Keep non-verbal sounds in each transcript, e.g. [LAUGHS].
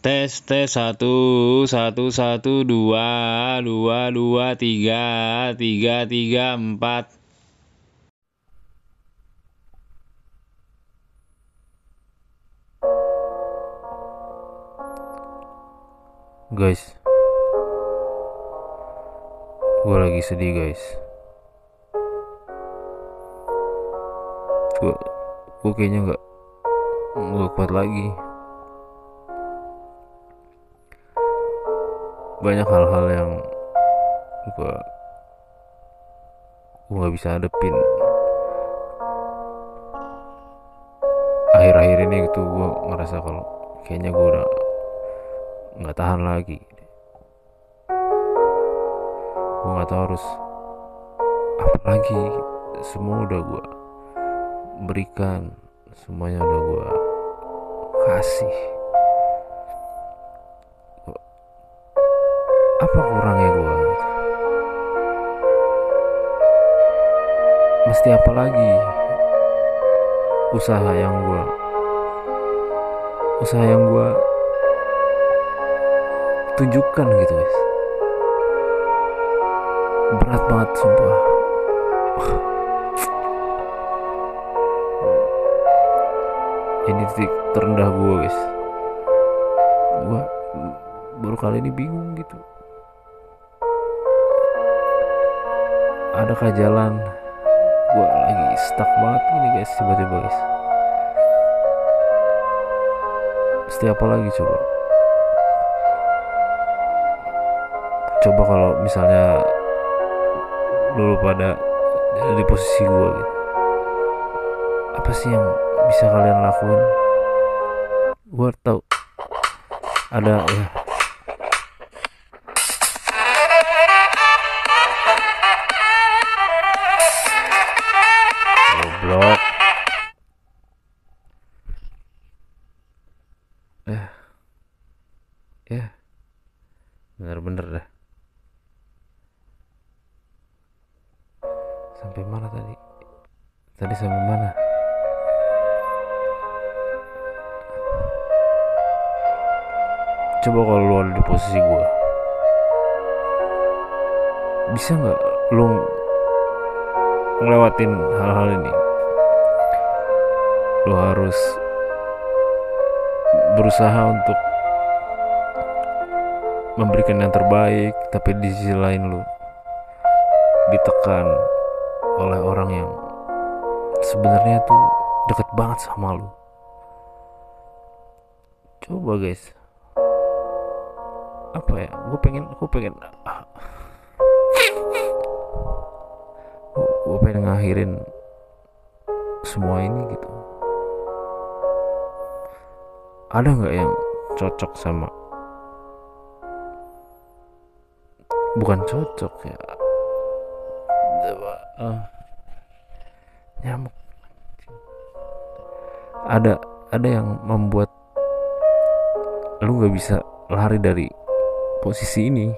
Tes tes satu satu satu dua dua dua tiga tiga tiga empat. Guys, gue lagi sedih guys. Gue, gue kayaknya nggak nggak kuat lagi. Banyak hal-hal yang gue gue nggak bisa hadepin. Akhir-akhir ini itu gue ngerasa kalau kayaknya gue udah nggak tahan lagi. Gue nggak tahu harus apa lagi. Semua udah gue berikan semuanya udah gue kasih mesti apa lagi? Usaha yang gue usaha yang gue tunjukkan gitu guys. Berat banget sumpah. [SIGHS] Ini titik terendah gue guys. Gue baru kali ini bingung gitu. Adakah jalan gue lagi stuck banget ini guys tiba-tiba guys. Mesti apa lagi coba? Coba kalau misalnya dulu pada ada di posisi gue gitu. Apa sih yang bisa kalian lakuin? Gue tahu. Ada ya sampai mana tadi? Tadi sampai mana? Coba kalau lu ada di posisi gua. Bisa nggak lu ngelewatin hal-hal ini? Lu harus berusaha untuk memberikan yang terbaik tapi di sisi lain lu ditekan oleh orang yang sebenarnya tuh deket banget sama lu. Coba guys. Apa ya? Gue pengen gue pengen gue pengen ngakhirin semua ini gitu. Ada nggak yang cocok sama bukan cocok ya uh, nyamuk. Ada ada yang membuat lu nggak bisa lari dari posisi ini.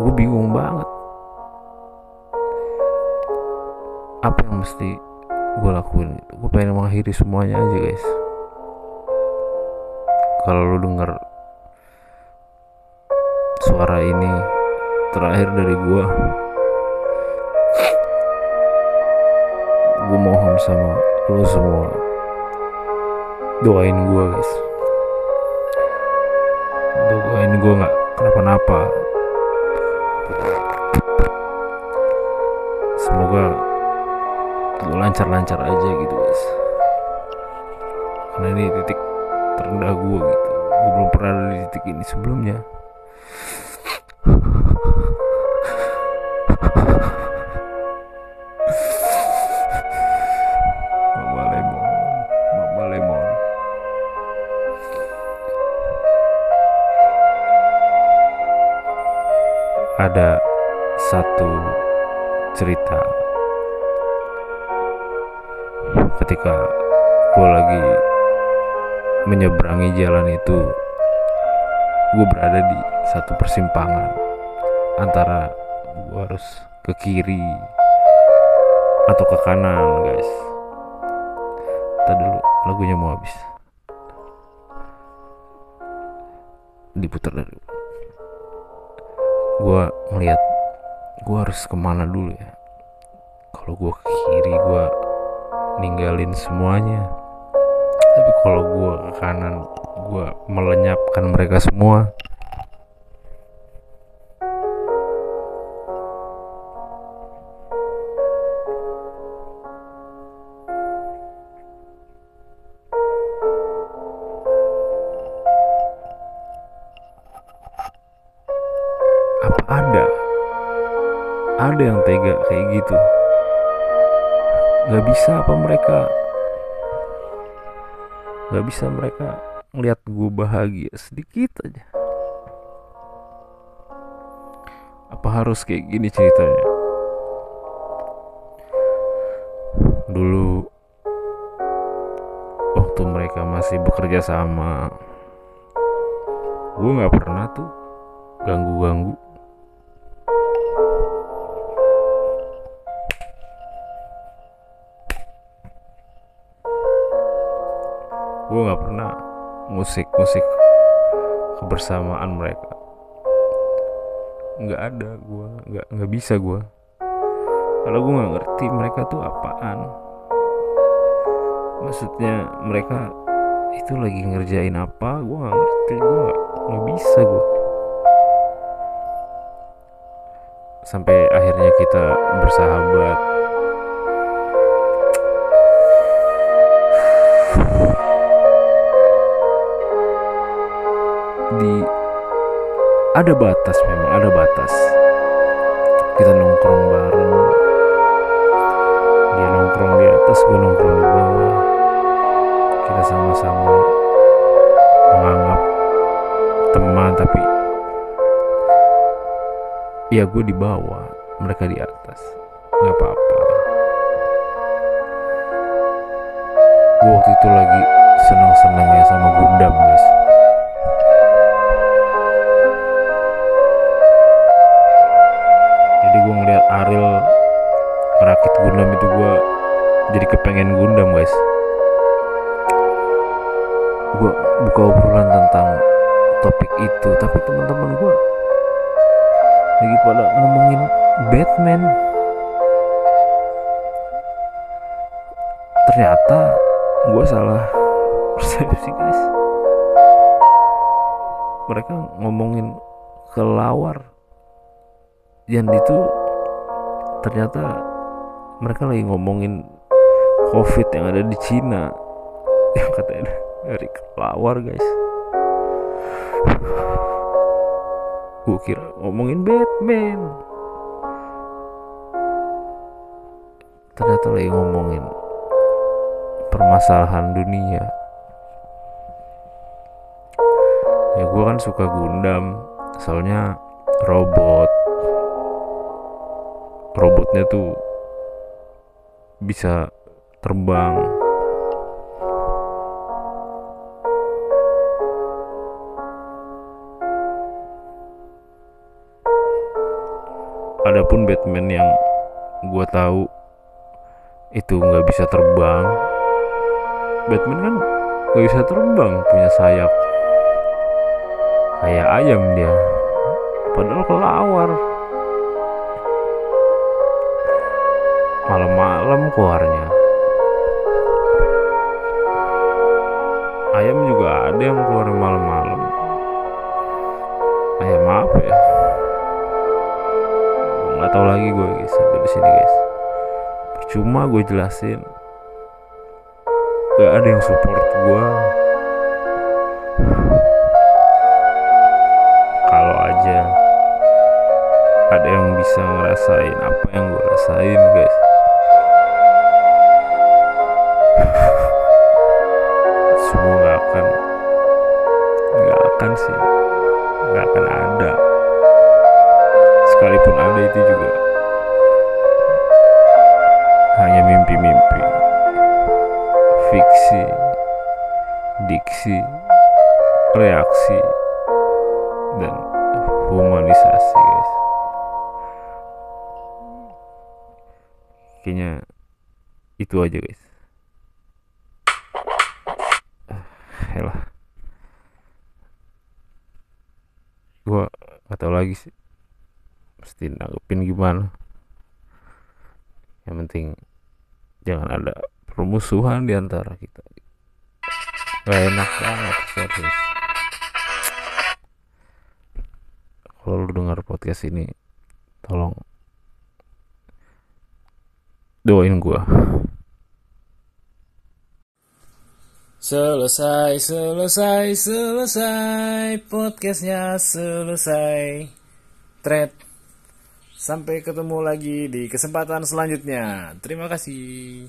Gue bingung banget. Apa yang mesti gue lakuin? Gue pengen mengakhiri semuanya aja guys. Kalau lu denger suara ini terakhir dari gue gue mohon sama lu semua. Doain gue guys. Doain gue nggak kenapa-napa. Semoga gue lancar-lancar aja gitu guys. Karena ini titik terendah gue gitu. Gue belum pernah ada di titik ini sebelumnya ketika gue lagi menyeberangi jalan itu gue berada di satu persimpangan antara gue harus ke kiri atau ke kanan guys. Tadi dulu lagunya mau habis. Diputar dari gue ngeliat gue harus ke mana dulu ya? Kalau gue ke kiri gue ninggalin semuanya. Tapi kalau gue ke kanan gue melenyapkan mereka semua. Apa ada? Ada yang tega kayak gitu nggak bisa apa mereka. Nggak bisa mereka ngeliat gue bahagia sedikit aja. Apa harus kayak gini ceritanya? Dulu waktu mereka masih bekerja sama gue nggak pernah tuh ganggu-ganggu gue nggak pernah musik-musik kebersamaan mereka. Nggak ada gue nggak nggak bisa gue kalau gue nggak ngerti mereka tuh apaan. Maksudnya mereka itu lagi ngerjain apa gue nggak ngerti gue nggak bisa gue sampai akhirnya kita bersahabat ada batas memang ada batas. Kita nongkrong bareng. Dia nongkrong di atas gue nongkrong di bawah. Kita sama-sama menganggap teman tapi ya gue di bawah mereka di atas. Nggak apa-apa. Gue waktu itu lagi seneng-senengnya sama Gundam guys Ariel merakit Gundam itu gue jadi kepengen Gundam guys. Gue buka obrolan tentang topik itu tapi teman-teman gue lagi pada ngomongin Batman. Ternyata gue salah persepsi guys. Mereka ngomongin kelawar. Dan itu ternyata mereka lagi ngomongin covid yang ada di Cina. [LAUGHS] Yang katanya dari kelawar guys. Gue kira ngomongin Batman. Ternyata lagi ngomongin permasalahan dunia. Ya gue kan suka Gundam. Soalnya robot robotnya tuh bisa terbang. Adapun Batman yang gue tahu itu nggak bisa terbang. Batman kan nggak bisa terbang punya sayap. Kayak ayam dia. Padahal kelawar keluarnya. Ayam juga ada yang keluar malam-malam. Ayam apa ya? Nggak tahu lagi gue guys. Di sini guys. Percuma gue jelasin. Gak ada yang support gue kalau aja ada yang bisa ngerasain apa yang gue rasain guys semua gak akan gak akan sih. Gak akan ada. Sekalipun ada itu juga. Hanya mimpi-mimpi. Fiksi. Diksi. Reaksi. Dan humanisasi guys. Kayaknya itu aja guys Ah, elah tahu lagi sih. Mesti nanggepin gimana. Yang penting jangan ada permusuhan di antara kita. Gak enak banget serius. Kalau lu dengar podcast ini tolong doain gua Selesai, selesai, selesai. Podcastnya selesai. Thread. Sampai ketemu lagi di kesempatan selanjutnya. Terima kasih